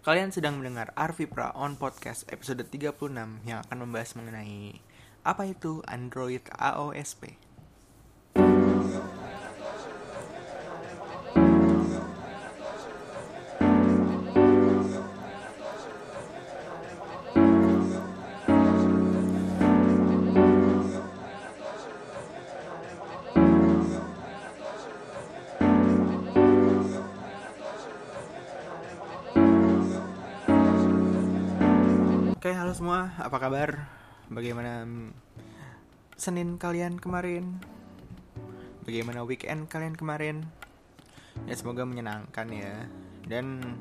Kalian sedang mendengar Arvipra on Podcast episode 36 yang akan membahas mengenai apa itu Android AOSP. Apa kabar? Bagaimana mm, Senin kalian kemarin? Bagaimana weekend kalian kemarin? Ya semoga menyenangkan ya. Dan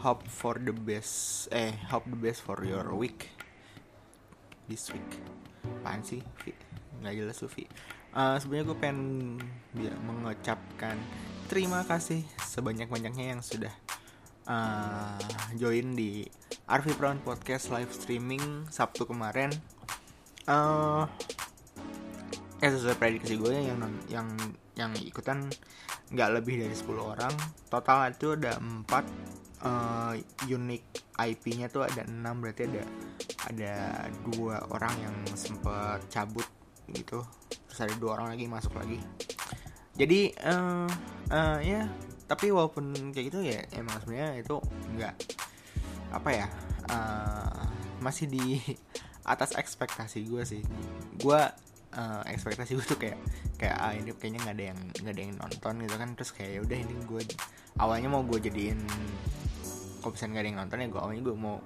hope for the best. Eh, hope the best for your week. This week. Apaan sih? Nggak jelas tuh, Vi. Eh, sebenarnya gue pengen bi- mengucapkan terima kasih sebanyak-banyaknya yang sudah uh, join di Arvi Brown Podcast live streaming Sabtu kemarin. eh ya sesuai prediksi gue yang non- yang yang ikutan nggak lebih dari 10 orang. Total itu ada 4 eh unique IP-nya tuh ada 6 berarti ada ada dua orang yang sempet cabut gitu. Terus ada dua orang lagi masuk lagi. Jadi eh eh, ya tapi walaupun kayak gitu ya emang sebenarnya itu nggak apa ya eh, masih di atas ekspektasi gue sih. Gue eh, ekspektasi gue tuh kayak kayak ah, ini kayaknya nggak ada yang nggak ada yang nonton gitu kan. Terus kayak ya udah ini gue awalnya mau gue jadiin kalau misalnya nggak ada yang nonton ya gue awalnya gue mau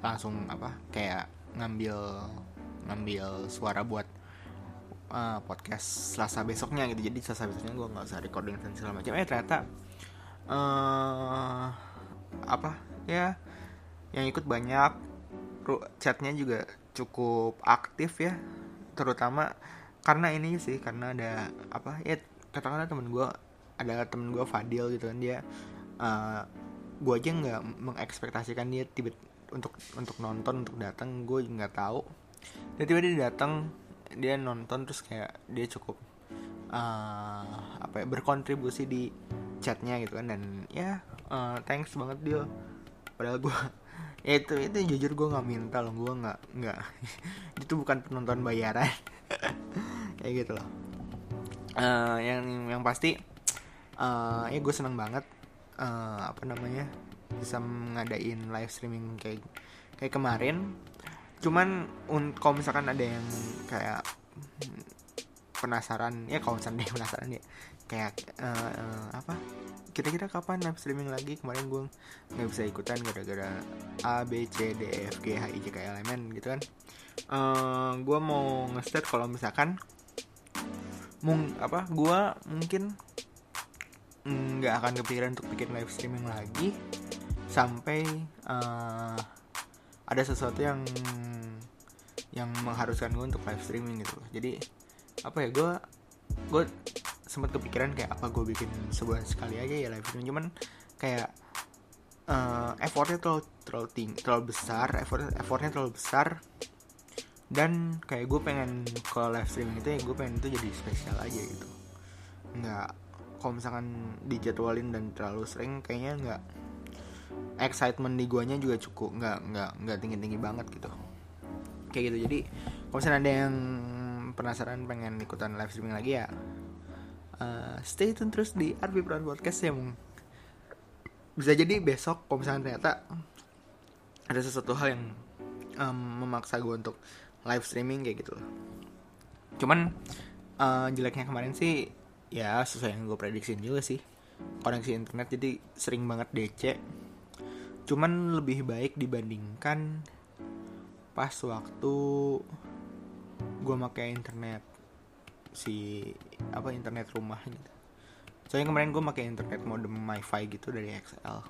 langsung apa kayak ngambil ngambil suara buat eh, podcast Selasa besoknya gitu. Jadi Selasa besoknya gue nggak usah recording dan segala macam. Eh ternyata eh apa ya yang ikut banyak. Chatnya juga cukup aktif ya. Terutama karena ini sih karena ada apa ya katakanlah temen gue ada temen gue Fadil gitu kan dia eh gue aja nggak mengekspektasikan dia tiba untuk untuk nonton untuk datang gue nggak tahu. Dan tiba dia datang dia nonton terus kayak dia cukup eh, apa ya berkontribusi di chatnya gitu kan dan ya eh, thanks banget dia padahal gue itu itu jujur gue nggak minta loh gue nggak nggak. Itu bukan penonton bayaran. Kayak gitu loh. Eh, yang yang pasti eh ya gue seneng banget eh, apa namanya bisa ngadain live streaming kayak kayak kemarin. Cuman kalau misalkan ada yang kayak hmm, penasaran ya kalau misalnya penasaran ya kayak eh, eh, apa? Kira-kira kapan live streaming lagi? Kemarin gue nggak bisa ikutan gara-gara A B C D E F G H I J K L M N gitu kan. Eh gue mau nge-start kalau misalkan mung apa gue mungkin nggak akan kepikiran untuk bikin live streaming lagi sampai eh, ada sesuatu yang yang mengharuskan gue untuk live streaming gitu. Jadi apa ya gue gue sempat kepikiran kayak apa gue bikin sebulan sekali aja ya live streaming cuman kayak eh, effortnya terlalu terlalu tinggi terlalu besar effort effortnya terlalu besar. Dan kayak gue pengen kalau live streaming itu ya gue pengen itu jadi spesial aja gitu. Nggak kalau misalkan dijadwalin dan terlalu sering kayaknya nggak excitement di guanya juga cukup nggak nggak nggak tinggi tinggi banget gitu. Kayak gitu. Jadi kalau misalnya ada yang penasaran pengen ikutan live streaming lagi ya eh, stay tune terus di RB Brown Podcast yang bisa jadi besok kalau misalnya ternyata ada sesuatu hal yang em, memaksa gue untuk live streaming kayak gitu loh. Cuman eh, jeleknya kemarin sih ya sesuai yang gue prediksiin juga sih koneksi internet jadi sering banget DC. Cuman lebih baik dibandingkan pas waktu gue pakai internet si apa internet rumah gitu. Soalnya kemarin gue pakai internet modem wifi gitu dari XL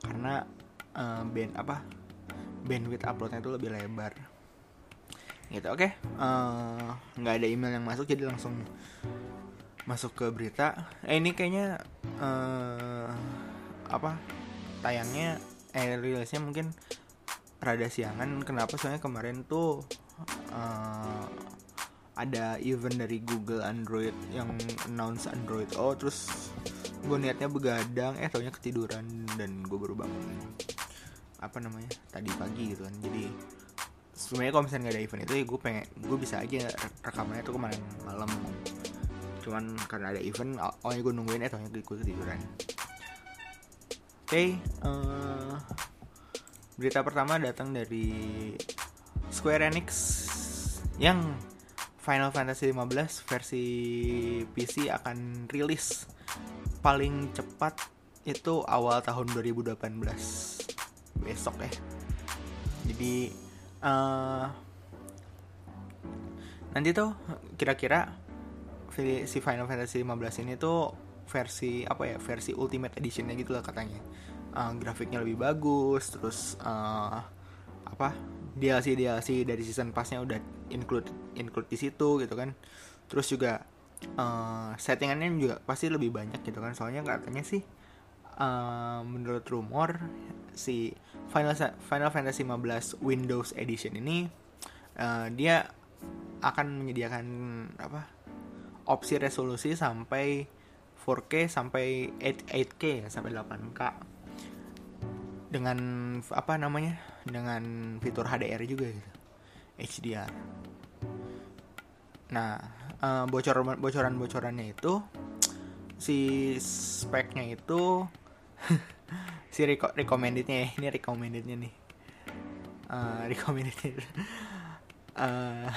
karena eh, band apa bandwidth uploadnya itu lebih lebar. Gitu oke. Eh, nggak ada email yang masuk jadi langsung masuk ke berita. Eh ini kayaknya eh apa tayangnya eh rilisnya mungkin rada siangan. Kenapa? Soalnya kemarin tuh eh, ada event dari Google Android yang announce Android. Oh terus gue niatnya begadang eh taunya ketiduran dan gue baru bangun. Apa namanya? Tadi pagi gitu kan. Jadi sebenarnya kalau misalnya nggak ada event itu ya gue pengen gue bisa aja rekamannya tuh kemarin malam. Cuman karena ada event awalnya gue nungguin eh taunya gue ketiduran. Oke okay, uh, eh, berita pertama datang dari Square Enix yang Final Fantasy 15 versi PC akan rilis paling cepat itu awal tahun 2018 besok ya. Jadi uh, nanti tuh kira-kira si Final Fantasy 15 ini tuh versi apa ya versi Ultimate Editionnya gitu lah katanya. Uh, grafiknya lebih bagus terus uh, apa DLC DLC dari season passnya udah include include di situ gitu kan. Terus juga uh, settingannya juga pasti lebih banyak gitu kan. Soalnya katanya sih uh, menurut rumor si Final Final Fantasy 15 Windows Edition ini uh, dia akan menyediakan apa opsi resolusi sampai 4K sampai 8, 8K ya sampai 8K dengan apa namanya dengan fitur HDR juga gitu HDR nah uh, bocoran bocoran bocorannya itu si speknya itu si reco recommendednya ya ini recommendednya nih. Uh, recommendednya. Uh,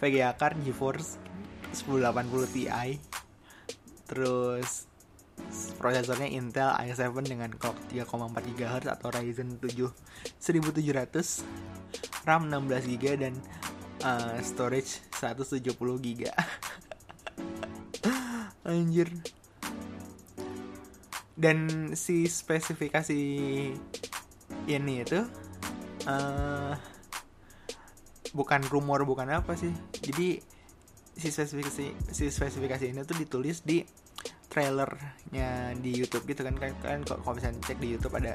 VGA card GeForce 1080 Ti. Terus prosesornya Intel i7 dengan clock 3,4 GHz atau Ryzen 7 1700 RAM 16 GB dan uh, storage 170 GB anjir. Dan si spesifikasi ini itu uh, bukan rumor bukan apa sih. Jadi si spesifikasi si spesifikasi ini tuh ditulis di trailernya di YouTube gitu kan. Kan, kan kalau misalnya cek di YouTube ada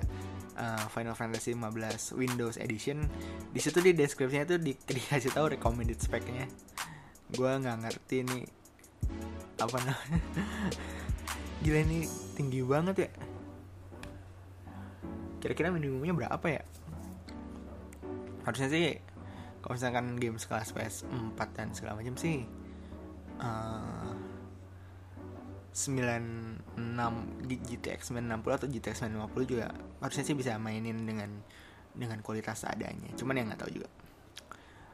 uh, Final Fantasy 15 Windows Edition. Di situ di deskripsinya tuh di, dikasih tahu recommended speknya gue nggak ngerti nih apa namanya? Gila ini tinggi banget ya. Kira-kira minimumnya berapa ya? Harusnya sih kalau misalkan game sekelas PS4 dan segala macam sih uh, 96 GTX 960 atau GTX 950 juga harusnya sih bisa mainin dengan dengan kualitas seadanya cuman yang nggak tahu juga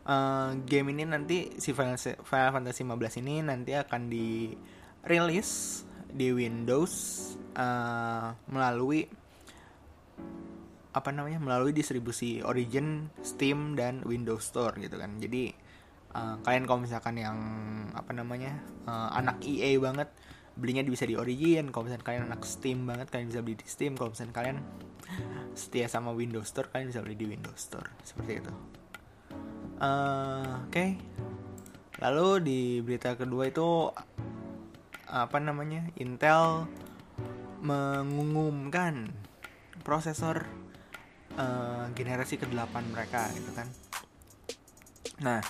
uh, game ini nanti si Final, Fantasy 15 ini nanti akan dirilis di Windows uh, melalui apa namanya melalui distribusi Origin, Steam dan Windows Store gitu kan. Jadi uh, kalian kalau misalkan yang apa namanya uh, anak EA banget belinya bisa di Origin. Kalau misalkan kalian anak Steam banget kalian bisa beli di Steam. Kalau misalkan kalian setia sama Windows Store kalian bisa beli di Windows Store seperti itu. Uh, Oke. Okay. Lalu di berita kedua itu apa namanya Intel mengumumkan prosesor uh, generasi ke-8 mereka gitu kan. Nah,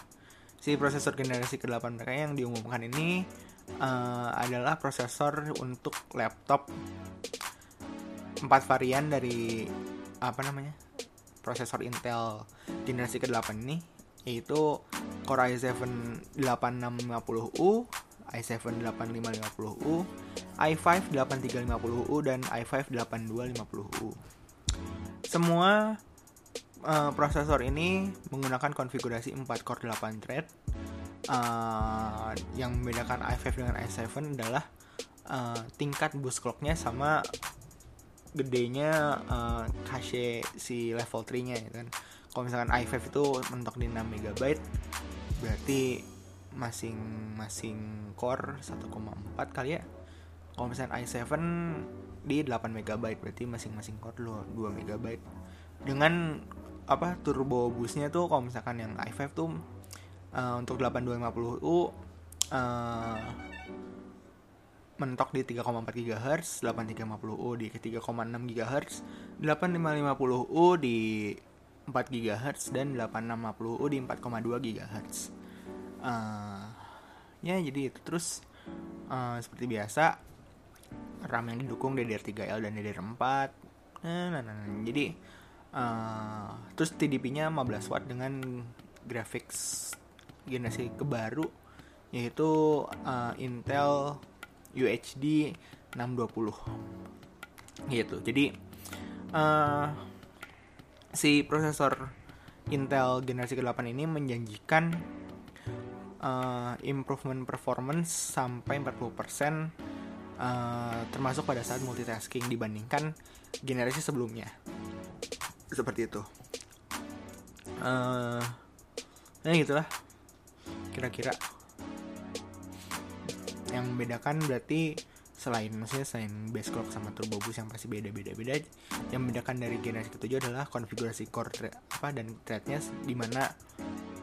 si prosesor generasi ke-8 mereka yang diumumkan ini uh, adalah prosesor untuk laptop empat varian dari apa namanya? prosesor Intel generasi ke-8 ini yaitu Core i7 8650U, i7 8550U, i5 8350U dan i5 8250U. Semua uh, prosesor ini menggunakan konfigurasi 4 core 8 thread. Uh, yang membedakan i5 dengan i7 adalah uh, tingkat boost clocknya sama gedenya uh, cache si level 3 nya ya kan. Kalau misalkan i5 itu mentok di 6 MB berarti masing-masing core 1,4 kali ya kalau misalnya i7 di 8 MB berarti masing-masing core lo 2 MB dengan apa turbo boostnya tuh kalau misalkan yang i5 tuh uh, untuk 8250U uh, mentok di 3,4 GHz, 8350U di 3,6 GHz, 8550U di 4 GHz dan 8650U di 4,2 GHz uh, ya jadi itu. Terus uh, seperti biasa RAM yang didukung DDR3L dan DDR4 nah, nah, nah, nah. jadi uh, terus TDP-nya 15 watt dengan graphics generasi kebaru yaitu uh, Intel UHD 620 gitu. Jadi uh, si prosesor Intel generasi ke-8 ini menjanjikan uh, improvement performance sampai 40% uh, termasuk pada saat multitasking dibandingkan generasi sebelumnya. Seperti itu. Uh, ya gitulah kira-kira yang membedakan berarti selain maksudnya selain base clock sama turbo boost yang pasti beda-beda beda yang membedakan dari generasi ketujuh adalah konfigurasi core thread, apa dan threadnya di mana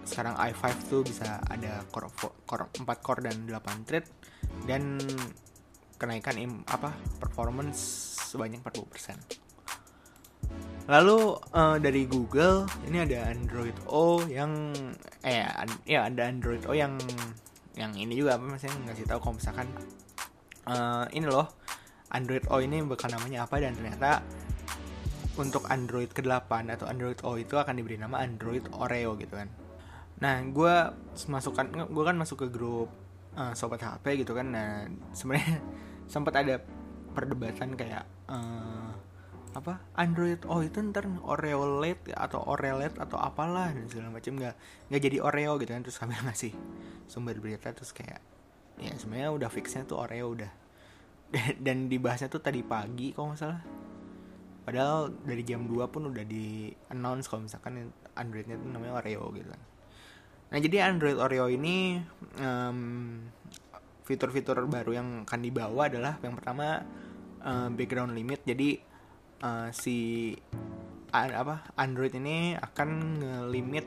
sekarang i5 tuh bisa ada core, core 4 core dan 8 thread dan kenaikan apa performance sebanyak 40%. Lalu uh, dari Google ini ada Android O yang eh ya ada Android O yang yang ini juga apa maksudnya ngasih tahu kalau misalkan uh, ini loh Android O ini bakal namanya apa dan ternyata untuk Android ke-8 atau Android O itu akan diberi nama Android Oreo gitu kan. Nah, gue masukkan gue kan masuk ke grup uh, sobat HP gitu kan. Nah, sebenarnya sempat ada perdebatan kayak uh, apa Android O itu ntar Oreo Lite atau Oreo Lite atau apalah dan segala macam nggak nggak jadi Oreo gitu kan terus sambil ngasih sumber berita terus kayak ya sebenarnya udah fixnya tuh Oreo udah. Dan dibahasnya tuh tadi pagi kalau nggak salah. Padahal dari jam 2 pun udah di announce kalau misalkan Androidnya tuh namanya Oreo gitu kan. Nah jadi Android Oreo ini um, fitur-fitur baru yang akan dibawa adalah yang pertama uh, background limit. Jadi uh, si apa Android ini akan ngelimit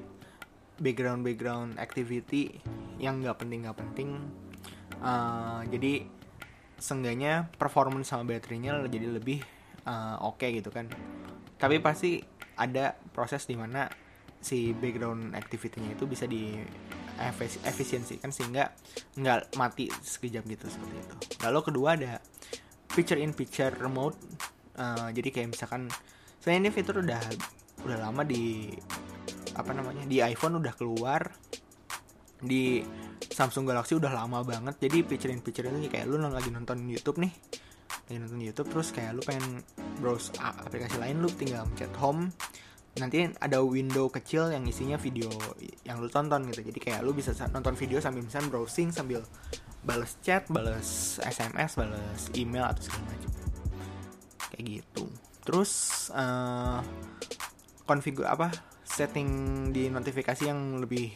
background background activity yang nggak penting nggak penting. Uh, jadi seenggaknya performance sama baterainya jadi lebih uh, oke okay gitu kan. Tapi pasti ada proses di mana si background activity-nya itu bisa di efisiensikan sehingga nggak mati sekejap gitu seperti itu. Lalu kedua ada feature in picture mode uh, jadi kayak misalkan saya ini fitur udah udah lama di apa namanya di iPhone udah keluar. Di Samsung Galaxy udah lama banget jadi featurein ini kayak lu lagi nonton YouTube nih lagi nonton YouTube terus kayak lu pengen browse aplikasi lain lu tinggal chat home. Nanti ada window kecil yang isinya video yang lu tonton gitu. Jadi kayak lu bisa nonton video sambil misalnya browsing sambil balas chat balas SMS balas email atau segala macam kayak gitu. Terus uh, konfigur apa setting di notifikasi yang lebih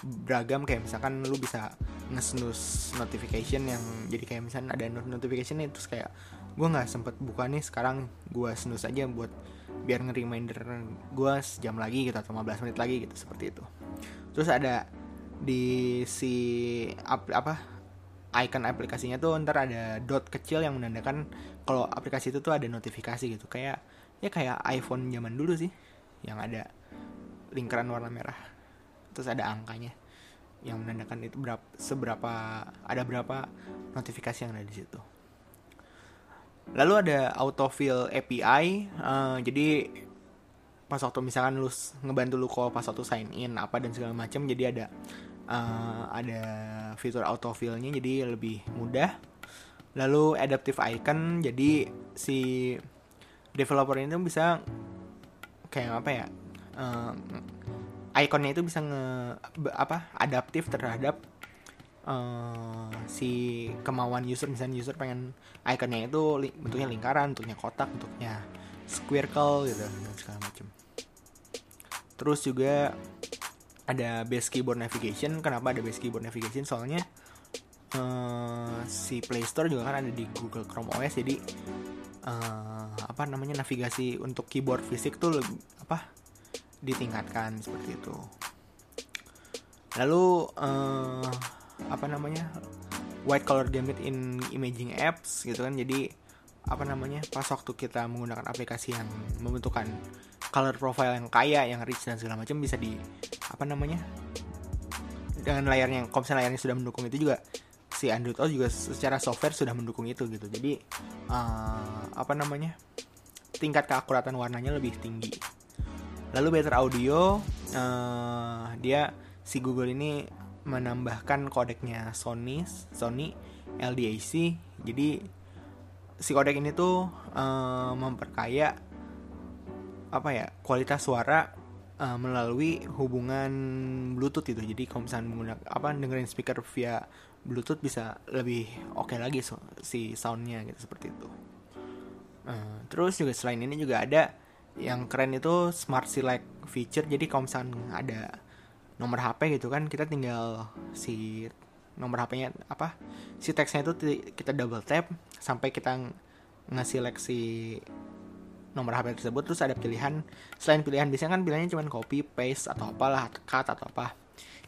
beragam kayak misalkan lu bisa nge notification yang jadi kayak misalnya ada notification terus kayak gue nggak sempet buka nih sekarang gue snooze aja buat biar nge-reminder gue sejam lagi gitu atau 15 menit lagi gitu seperti itu. Terus ada di si ap, apa icon aplikasinya tuh ntar ada dot kecil yang menandakan kalau aplikasi itu tuh ada notifikasi gitu kayak ya kayak iPhone zaman dulu sih yang ada lingkaran warna merah terus ada angkanya yang menandakan itu berapa seberapa ada berapa notifikasi yang ada di situ. Lalu ada autofill API, uh, eh, jadi pas waktu misalkan lu ngebantu lu kok pas waktu sign in apa dan segala macam, jadi ada uh, ada fitur autofillnya jadi lebih mudah. Lalu adaptive icon, jadi si developer ini bisa kayak apa ya? Uh, ikonnya itu bisa nge apa adaptif terhadap uh, si kemauan user misalnya user pengen ikonnya itu li bentuknya lingkaran bentuknya kotak bentuknya squircle gitu dan segala macam terus juga ada base keyboard navigation. Kenapa ada base keyboard navigation? Soalnya uh, si Play Store juga kan ada di Google Chrome OS jadi uh, apa namanya navigasi untuk keyboard fisik tuh lebih, apa ditingkatkan seperti itu. Lalu uh, apa namanya white color gamut in imaging apps gitu kan. Jadi apa namanya pas waktu kita menggunakan aplikasi yang membentukkan color profile yang kaya yang rich dan segala macam bisa di apa namanya dengan layarnya misalnya layarnya sudah mendukung itu juga si Android Auto juga secara software sudah mendukung itu gitu. Jadi uh, apa namanya tingkat keakuratan warnanya lebih tinggi. Lalu better audio uh, dia si Google ini menambahkan kodeknya Sony Sony LDAC jadi si kodek ini tuh uh, memperkaya apa ya kualitas suara uh, melalui hubungan Bluetooth itu jadi kalau misalnya menggunakan apa dengerin speaker via Bluetooth bisa lebih oke okay lagi so, si soundnya gitu seperti itu. Uh, terus juga selain ini juga ada yang keren itu smart select feature. Jadi kalau misalnya ada nomor HP gitu kan kita tinggal si nomor HP-nya apa si teksnya itu kita double tap sampai kita nge-seleksi nomor HP tersebut terus ada pilihan. Selain pilihan biasanya kan pilihannya cuma copy paste atau apalah cut atau apa.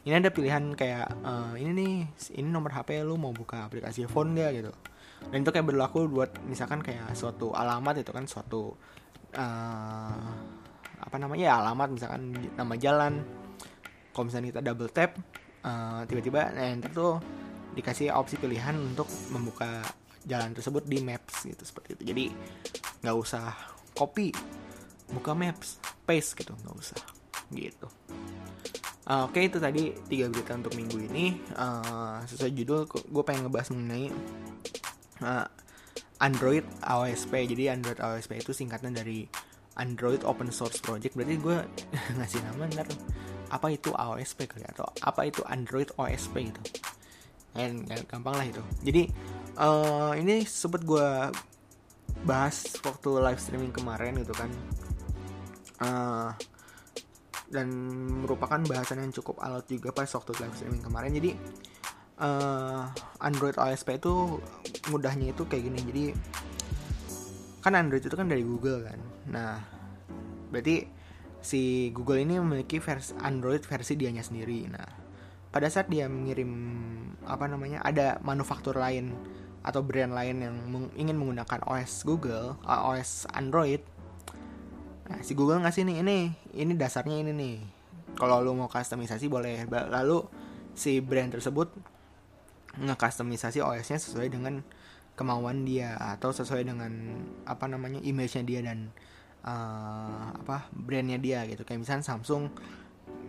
Ini ada pilihan kayak uh, ini nih ini nomor HP lu mau buka aplikasi phone gak gitu. Dan itu kayak berlaku buat misalkan kayak suatu alamat itu kan suatu uh, apa namanya ya alamat misalkan nama jalan. Kalau misalnya kita double tap uh, tiba-tiba nah, enter tuh dikasih opsi pilihan untuk membuka jalan tersebut di maps gitu seperti itu. Jadi nggak usah copy buka maps paste gitu nggak usah gitu. Uh, oke okay, itu tadi tiga berita untuk minggu ini. Uh, sesuai judul gue pengen ngebahas mengenai uh, Android AOSP jadi Android AOSP itu singkatan dari Android Open Source Project. Berarti gue ngasih nama ntar apa itu AOSP kali atau apa itu Android OSP gitu. Kan gampang lah itu. Jadi uh, ini sempat gue bahas waktu live streaming kemarin gitu kan. Uh, dan merupakan bahasan yang cukup alot juga pas waktu live streaming kemarin. Jadi uh, Android OSP itu mudahnya itu kayak gini. Jadi kan Android itu kan dari Google kan. Nah berarti si Google ini memiliki versi Android versi dianya sendiri nah pada saat dia mengirim apa namanya ada manufaktur lain atau brand lain yang meng ingin menggunakan OS Google, uh, OS Android, nah, si Google ngasih nih ini, ini dasarnya ini nih. Kalau lu mau customisasi boleh. Lalu si brand tersebut nge-customisasi OS-nya sesuai dengan kemauan dia atau sesuai dengan apa namanya image-nya dia dan uh, apa brandnya dia gitu. Kayak misalnya Samsung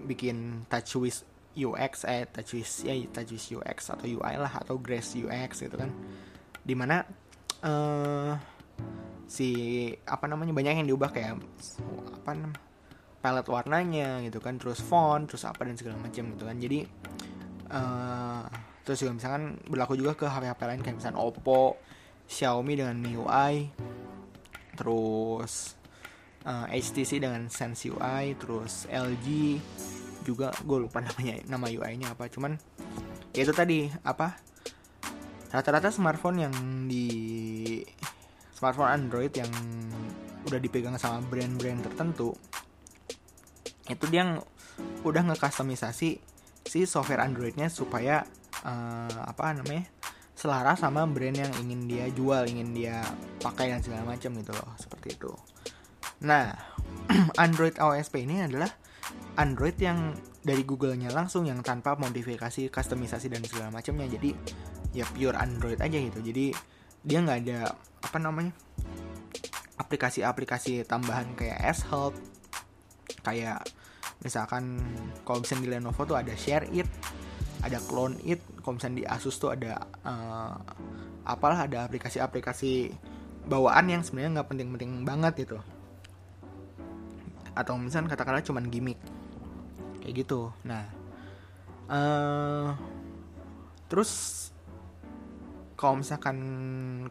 bikin TouchWiz UX eh TouchWiz ya TouchWiz UX atau UI lah atau Grace UX gitu kan. Di mana uh, si apa namanya banyak yang diubah kayak apa namanya palette warnanya gitu kan. Terus font terus apa dan segala macam gitu kan. Jadi uh, terus juga misalkan berlaku juga ke HP HP lain kayak misalnya Oppo Xiaomi dengan MIUI terus uh, eh, HTC dengan Sense UI terus LG juga gue lupa namanya nama UI-nya apa cuman ya itu tadi apa rata-rata smartphone yang di smartphone Android yang udah dipegang sama brand-brand tertentu itu dia udah ngekustomisasi si software Androidnya supaya uh, apa namanya selaras sama brand yang ingin dia jual, ingin dia pakai dan segala macam gitu loh, seperti itu. Nah, Android OSP ini adalah Android yang dari Google-nya langsung yang tanpa modifikasi, kustomisasi dan segala macamnya. Jadi ya pure Android aja gitu. Jadi dia nggak ada apa namanya aplikasi-aplikasi tambahan kayak S-Help, kayak misalkan kalau misalnya di Lenovo tuh ada Share It, ada Clone It, kalau di Asus tuh ada uh, apalah ada aplikasi-aplikasi bawaan yang sebenarnya nggak penting-penting banget gitu atau misalnya katakanlah cuman gimmick. Kayak gitu. Nah uh, terus kalau misalkan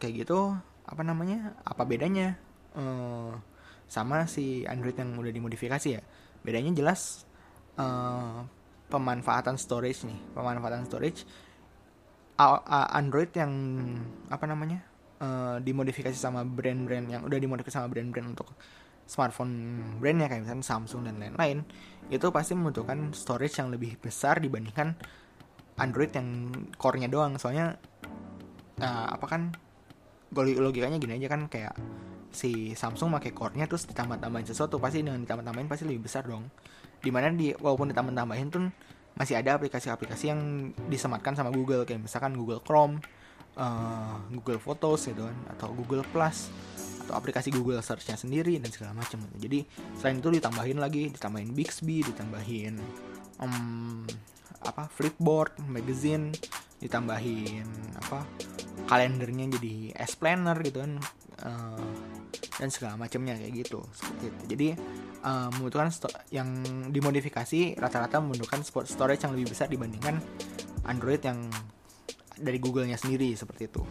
kayak gitu apa namanya? Apa bedanya? Uh, sama si Android yang udah dimodifikasi ya? Bedanya jelas uh, pemanfaatan storage nih. Pemanfaatan storage Android yang apa namanya? Uh, dimodifikasi sama brand-brand yang udah dimodifikasi sama brand-brand untuk smartphone brandnya kayak misalnya Samsung dan lain-lain itu pasti membutuhkan storage yang lebih besar dibandingkan Android yang core-nya doang. Soalnya uh, apa kan logikanya gini aja kan kayak si Samsung pakai core-nya terus ditambah-tambahin sesuatu pasti dengan ditambah-tambahin pasti lebih besar dong. Di mana di walaupun ditambah-tambahin tuh masih ada aplikasi-aplikasi yang disematkan sama Google kayak misalkan Google Chrome, uh, Google Photos gitu kan atau Google Plus atau aplikasi Google Search-nya sendiri dan segala macam gitu. Jadi selain itu ditambahin lagi, ditambahin Bixby, ditambahin um, apa Flipboard, magazine, ditambahin apa kalendernya jadi S planner gitu kan uh, dan segala macamnya kayak gitu seperti itu. Jadi uh, membutuhkan yang dimodifikasi rata-rata membutuhkan storage yang lebih besar dibandingkan Android yang dari Google-nya sendiri seperti itu.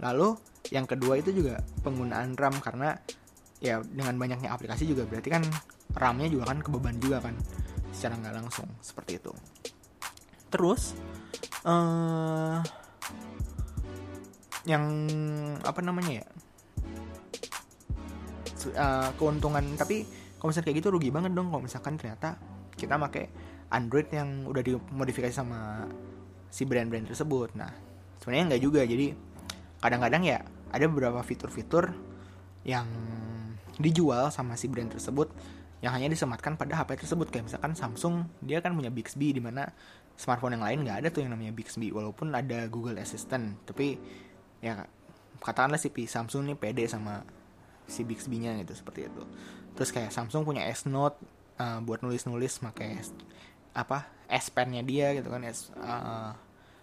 Lalu yang kedua itu juga penggunaan RAM karena ya dengan banyaknya aplikasi juga berarti kan RAM-nya juga kan kebeban juga kan secara nggak langsung seperti itu. Terus uh, yang apa namanya ya uh, keuntungan tapi kalau misalnya kayak gitu rugi banget dong kalau misalkan ternyata kita pakai Android yang udah dimodifikasi sama si brand-brand tersebut nah sebenarnya nggak juga jadi kadang-kadang ya ada beberapa fitur-fitur yang dijual sama si brand tersebut yang hanya disematkan pada HP tersebut. Kayak misalkan Samsung dia kan punya Bixby di mana smartphone yang lain nggak ada tuh yang namanya Bixby walaupun ada Google Assistant. Tapi ya katakanlah si Samsung nih pede sama si Bixby-nya gitu seperti itu. Terus kayak Samsung punya S Note uh, buat nulis-nulis pakai apa S Pen-nya dia gitu kan S uh,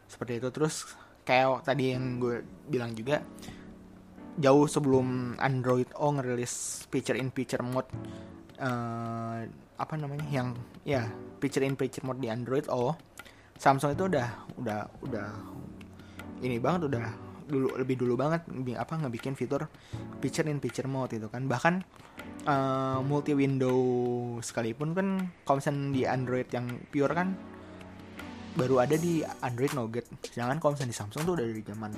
seperti itu. Terus kayak tadi yang gue bilang juga jauh sebelum Android O ngerilis feature in feature mode uh, apa namanya yang ya feature in feature mode di Android O Samsung itu udah udah udah ini banget udah dulu lebih dulu banget apa ngebikin fitur picture in picture mode itu kan. Bahkan uh, multi window sekalipun kan misalnya di Android yang pure kan baru ada di Android Nougat. Sedangkan misalnya di Samsung tuh udah dari zaman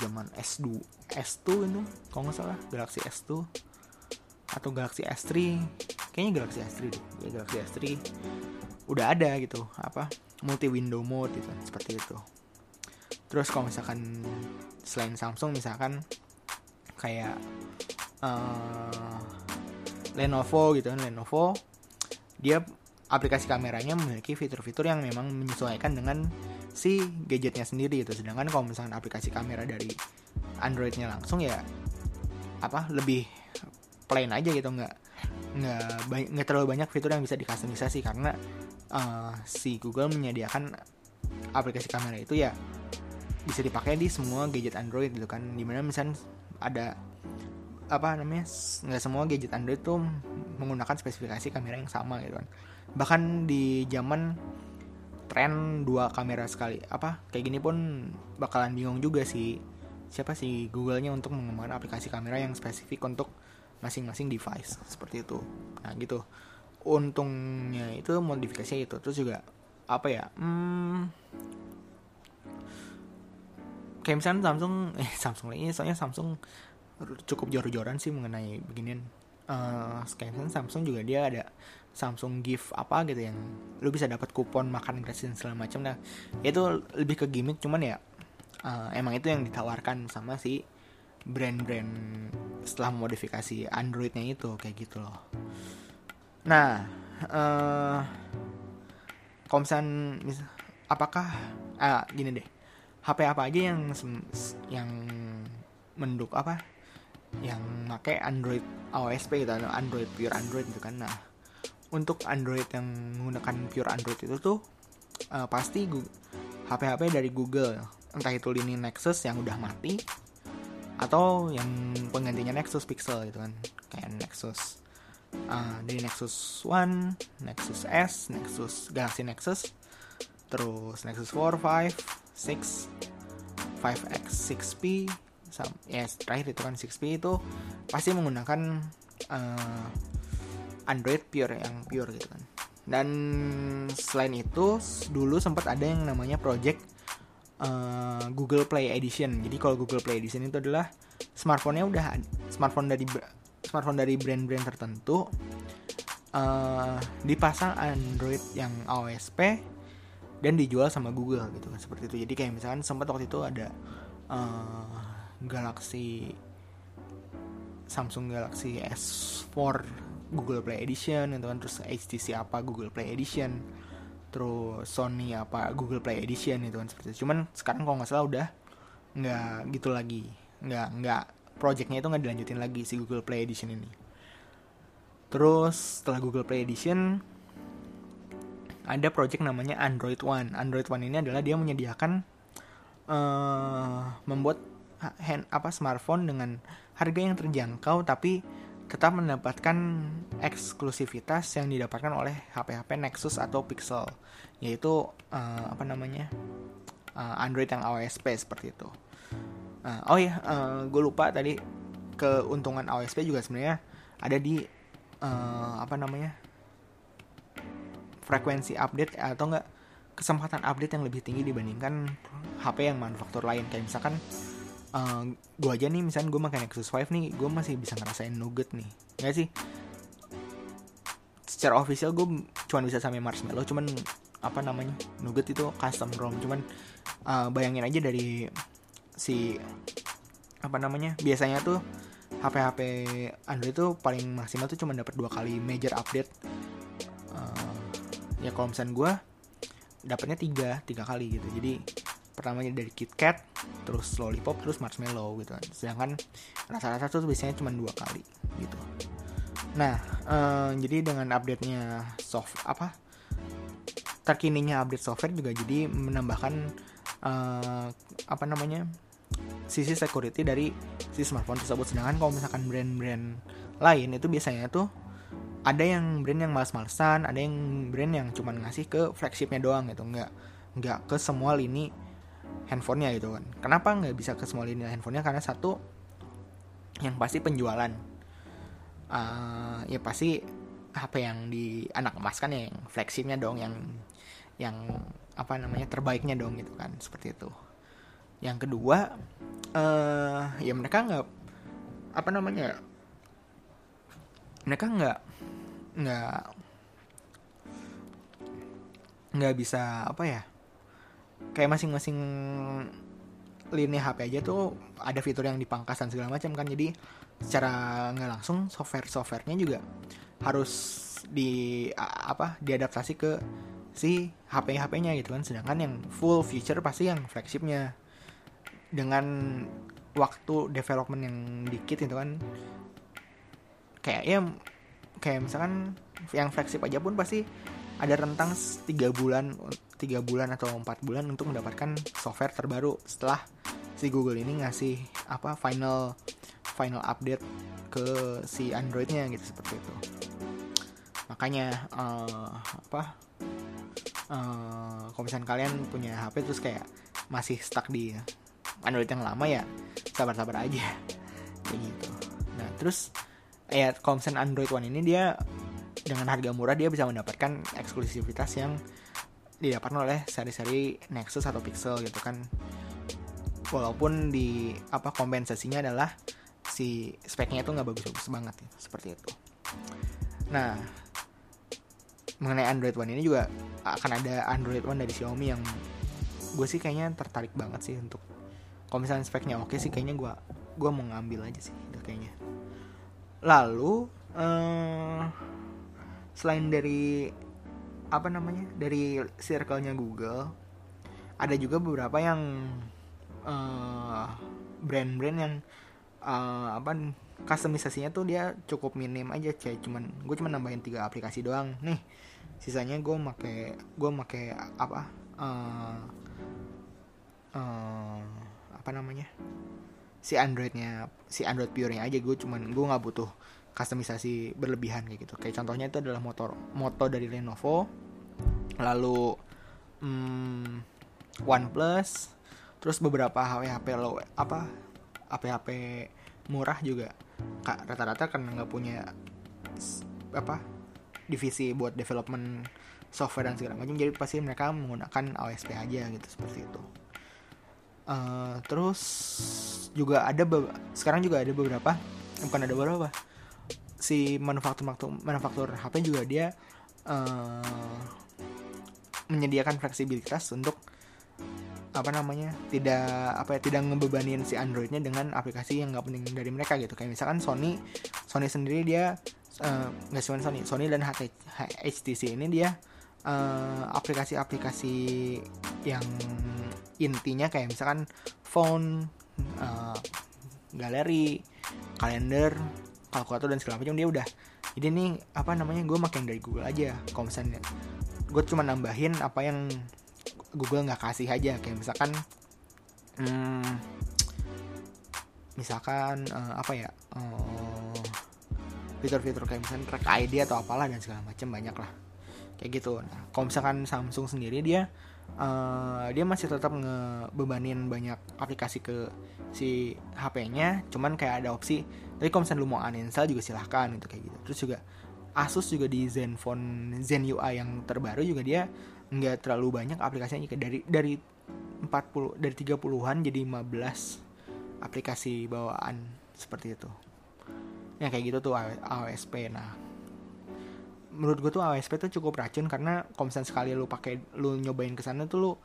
zaman S2 S2 itu kalau nggak salah Galaxy S2 atau Galaxy S3 kayaknya Galaxy S3 deh. Ya, Galaxy S3 udah ada gitu apa multi window mode gitu seperti itu. Terus kalau misalkan selain Samsung misalkan kayak uh, Lenovo gitu kan Lenovo dia aplikasi kameranya memiliki fitur-fitur yang memang menyesuaikan dengan si gadgetnya sendiri gitu. Sedangkan kalau misalkan aplikasi kamera dari Androidnya langsung ya apa lebih plain aja gitu. Nggak nggak nggak terlalu banyak fitur yang bisa dikustomisasi karena uh, si Google menyediakan aplikasi kamera itu ya bisa dipakai di semua gadget Android gitu kan. Di mana misalnya ada apa namanya nggak semua gadget Android tuh menggunakan spesifikasi kamera yang sama gitu kan. Bahkan di zaman tren dua kamera sekali apa kayak gini pun bakalan bingung juga sih. Siapa sih Google-nya untuk mengembangkan aplikasi kamera yang spesifik untuk masing-masing device? Seperti itu. Nah gitu. Untungnya itu modifikasi itu. Terus juga apa ya hmm, kayak misalnya Samsung eh Samsung lagi soalnya Samsung cukup jor-joran sih mengenai beginian. Uh, Samsung juga dia ada Samsung gift apa gitu yang lu bisa dapat kupon makan gratis dan segala macam. Nah itu lebih ke gimmick cuman ya uh, emang itu yang ditawarkan sama si brand-brand setelah modifikasi Androidnya itu kayak gitu loh. Nah uh, kalau misalnya apakah ah gini deh. HP apa aja yang yang menduk apa? Yang pakai Android OSP gitu Android pure Android gitu kan. Nah untuk Android yang menggunakan pure Android itu tuh uh, pasti HP-HP dari Google. Entah itu lini Nexus yang udah mati atau yang penggantinya Nexus Pixel gitu kan. Kayak Nexus uh, dari Nexus One, Nexus S, Nexus Galaxy Nexus, terus Nexus 4, 5, 6 5X 6P ya yes, terakhir itu kan 6P itu pasti menggunakan uh, Android pure yang pure gitu kan. Dan selain itu dulu sempat ada yang namanya project uh, Google Play Edition. Jadi kalau Google Play Edition itu adalah smartphone-nya udah smartphone dari smartphone dari brand-brand tertentu uh, dipasang Android yang OSP dan dijual sama Google gitu kan seperti itu. Jadi kayak misalkan sempat waktu itu ada uh, Galaxy Samsung Galaxy S4 Google Play Edition gitu kan terus HTC apa Google Play Edition terus Sony apa Google Play Edition itu kan seperti itu. Cuman sekarang kalau nggak salah udah nggak gitu lagi nggak nggak projectnya itu nggak dilanjutin lagi si Google Play Edition ini. Terus setelah Google Play Edition ada project namanya Android One. Android One ini adalah dia menyediakan uh, membuat hand apa smartphone dengan harga yang terjangkau tapi tetap mendapatkan eksklusivitas yang didapatkan oleh HP-HP Nexus atau Pixel yaitu uh, apa namanya uh, Android yang OSP seperti itu. Uh, oh ya, uh, gue lupa tadi keuntungan OSP juga sebenarnya ada di uh, apa namanya frekuensi update atau enggak kesempatan update yang lebih tinggi dibandingkan HP yang manufaktur lain kayak misalkan uh, eh, gue aja nih misalnya gue makan Nexus 5 nih gue masih bisa ngerasain nugget nih. Nggak sih? Secara official gue cuma bisa sampai marshmallow cuman apa namanya? Nugget itu custom ROM cuman uh, bayangin aja dari si apa namanya? Biasanya tuh HP-HP Android tuh paling maksimal tuh cuma dapat dua kali major update. Uh, ya kalau misalnya gue dapatnya tiga tiga kali gitu. Jadi pertamanya dari KitKat terus lollipop terus marshmallow gitu. Kan sedangkan rasa-rasa tuh biasanya cuma dua kali gitu. Nah um, jadi dengan update nya soft apa terkininya update software juga jadi menambahkan uh, apa namanya sisi security dari si smartphone tersebut. Sedangkan kalau misalkan brand-brand lain itu biasanya tuh ada yang brand yang males-malesan ada yang brand yang cuma ngasih ke flagshipnya doang gitu. Nggak nggak ke semua lini handphonenya gitu kan. Kenapa nggak bisa ke semua lini handphonenya? Karena satu yang pasti penjualan. Uh, ya pasti HP yang di anak emas kan ya, yang flagshipnya dong yang yang apa namanya terbaiknya dong gitu kan seperti itu. Yang kedua uh, ya mereka nggak apa namanya mereka nggak nggak nggak bisa apa ya kayak masing-masing lini HP aja tuh ada fitur yang dipangkas dan segala macam kan. Jadi secara nggak langsung software softwarenya juga harus di apa diadaptasi ke si HP HP-nya gitu kan. Sedangkan yang full feature pasti yang flagshipnya. Dengan waktu development yang dikit itu kan. Kayak ya kayak misalkan yang flagship aja pun pasti ada rentang tiga bulan tiga bulan atau empat bulan untuk mendapatkan software terbaru. Setelah si Google ini ngasih apa final final update ke si Androidnya gitu seperti itu. Makanya uh, apa uh, kalau misalnya kalian punya HP terus kayak masih stuck di Android yang lama ya sabar-sabar aja. Kayak gitu. Nah terus ya misalnya Android One ini dia dengan harga murah dia bisa mendapatkan eksklusivitas yang didapatkan oleh seri-seri Nexus atau Pixel gitu kan. Walaupun di apa kompensasinya adalah si speknya itu nggak bagus-bagus banget ya, seperti itu. Nah mengenai Android One ini juga akan ada Android One dari Xiaomi yang gue sih kayaknya tertarik banget sih untuk kalau misalnya speknya oke sih kayaknya gue gue mau ngambil aja sih itu kayaknya. Lalu eh, selain dari apa namanya dari circle-nya Google ada juga beberapa yang uh, brand-brand yang uh, apa customisasinya tuh dia cukup minim aja kayak cuman gue cuma nambahin tiga aplikasi doang. Nih sisanya gue make gue make apa uh, uh, apa namanya si Androidnya si Android pure-nya aja. Gue cuman gue nggak butuh customisasi berlebihan kayak gitu. Kayak contohnya itu adalah motor moto dari Lenovo lalu hmm, OnePlus terus beberapa HP-HP lo apa HP-HP murah juga. Kak rata-rata karena nggak punya apa divisi buat development software dan segala macam jadi pasti mereka menggunakan OSP aja gitu seperti itu. Uh, terus juga ada sekarang juga ada beberapa bukan ada beberapa si manufaktur manufaktur HP juga dia uh, menyediakan fleksibilitas untuk apa namanya tidak apa ya tidak ngebebanin si Androidnya dengan aplikasi yang nggak penting dari mereka gitu kayak misalkan Sony Sony sendiri dia eh, nggak uh, cuma Sony Sony dan HTC, ini dia eh, aplikasi-aplikasi yang intinya kayak misalkan phone, uh, galeri, kalender, kalkulator dan segala macam dia udah. Jadi nih apa namanya gue makin dari Google aja. Kalau misalnya gue cuma nambahin apa yang Google nggak kasih aja. Kayak misalkan hmm, misalkan uh, apa ya uh, fitur-fitur kayak misalkan track ID atau apalah dan segala macam banyak lah. Kayak gitu. Nah kalau misalkan Samsung sendiri dia uh, dia masih tetap ngebebanin banyak aplikasi ke si HP-nya cuman kayak ada opsi tapi kalau misalnya lu mau uninstall juga silahkan gitu kayak gitu. Terus juga Asus juga di Zenfone Zen UI yang terbaru juga dia nggak terlalu banyak aplikasinya. Dari dari 40 dari 30-an jadi 15 aplikasi bawaan seperti itu. Yang kayak gitu tuh AOSP nah menurut gue tuh AOSP tuh cukup racun karena misalnya sekali lu pakai lu nyobain ke sana tuh lu uh,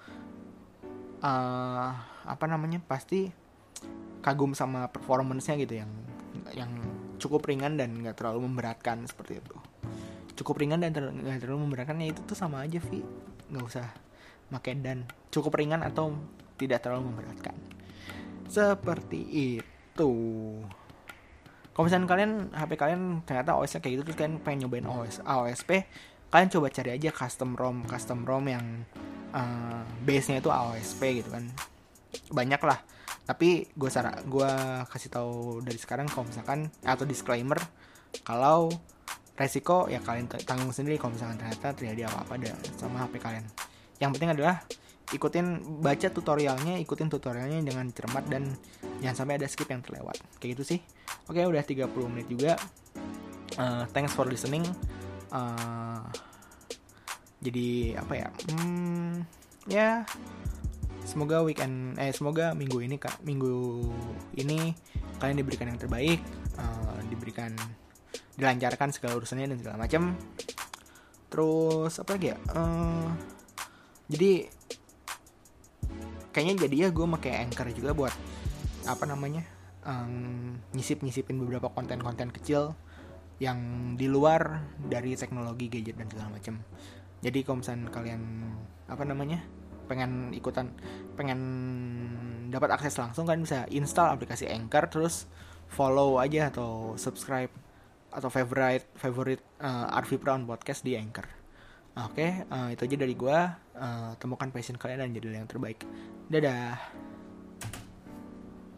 apa namanya pasti kagum sama performance-nya gitu yang yang cukup ringan dan nggak terlalu memberatkan seperti itu. Cukup ringan dan nggak ter terlalu memberatkan ya itu tuh sama aja Vi. Nggak usah pakai dan. Cukup ringan atau tidak terlalu memberatkan. Seperti itu. Kalau misalnya kalian HP kalian ternyata OS nya kayak gitu terus kalian pengen nyobain OS AOSP kalian coba cari aja custom ROM custom ROM yang uh, base nya itu AOSP gitu kan. Banyak lah tapi gue saran gue kasih tahu dari sekarang kalau misalkan atau disclaimer kalau resiko ya kalian tanggung sendiri kalau misalkan ternyata terjadi apa-apa sama HP kalian yang penting adalah ikutin baca tutorialnya ikutin tutorialnya dengan cermat dan jangan sampai ada skip yang terlewat kayak gitu sih Oke, udah 30 menit juga. Uh, thanks for listening. Uh, jadi apa ya? Hmm, ya semoga weekend eh semoga minggu ini kak minggu ini kalian diberikan yang terbaik, uh, diberikan dilancarkan segala urusannya dan segala macam. Terus apa lagi ya? Uh, jadi kayaknya jadi ya gue pakai anchor juga buat apa namanya um, nyisip nyisipin beberapa konten-konten kecil yang di luar dari teknologi gadget dan segala macam jadi kalau misalnya kalian apa namanya pengen ikutan pengen dapat akses langsung kan bisa install aplikasi Anchor terus follow aja atau subscribe atau favorite favorite uh, Arvi Brown podcast di Anchor. Oke, okay, uh, itu aja dari gue. Uh, temukan passion kalian dan jadi yang terbaik. Dadah.